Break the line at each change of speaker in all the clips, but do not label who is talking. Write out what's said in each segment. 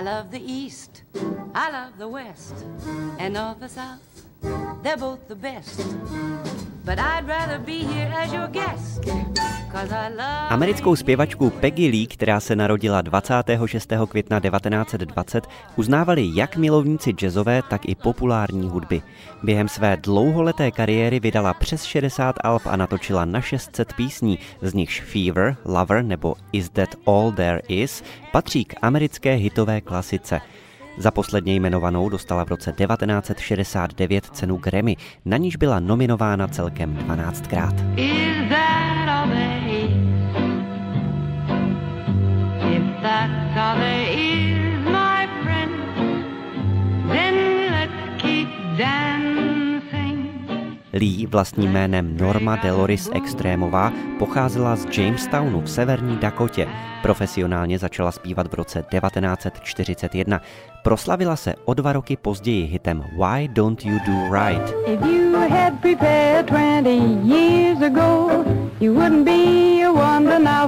I love the East, I love the West, and North the South. They're both the best. But I'd rather be here as your guest. Americkou zpěvačku Peggy Lee, která se narodila 26. května 1920, uznávali jak milovníci jazzové, tak i populární hudby. Během své dlouholeté kariéry vydala přes 60 alb a natočila na 600 písní, z nichž Fever, Lover nebo Is That All There Is patří k americké hitové klasice. Za posledně jmenovanou dostala v roce 1969 cenu Grammy, na níž byla nominována celkem 12krát. Lee vlastním jménem Norma Deloris Extrémová pocházela z Jamestownu v severní Dakotě. Profesionálně začala zpívat v roce 1941. Proslavila se o dva roky později hitem Why Don't You Do Right.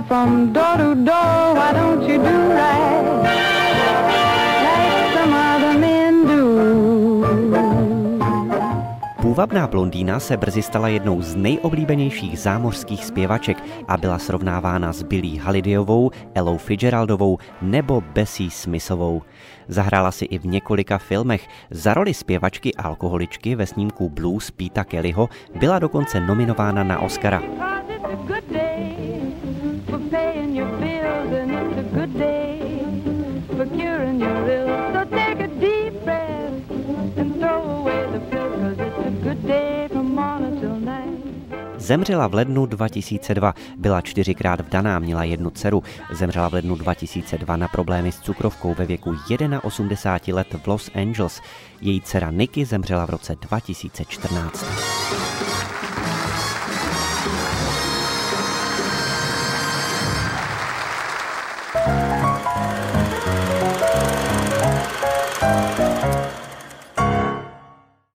From door to door. Why don't you do right? Půvabná blondýna se brzy stala jednou z nejoblíbenějších zámořských zpěvaček a byla srovnávána s Billy Halidayovou, Ellou Fitzgeraldovou nebo Bessie Smithovou. Zahrála si i v několika filmech. Za roli zpěvačky alkoholičky ve snímku Blues Pita Kellyho byla dokonce nominována na Oscara. For curing your ills. So take a deep breath and throw away the pill. Zemřela v lednu 2002, byla čtyřikrát vdaná, měla jednu dceru. Zemřela v lednu 2002 na problémy s cukrovkou ve věku 81 let v Los Angeles. Její dcera Nikki zemřela v roce 2014.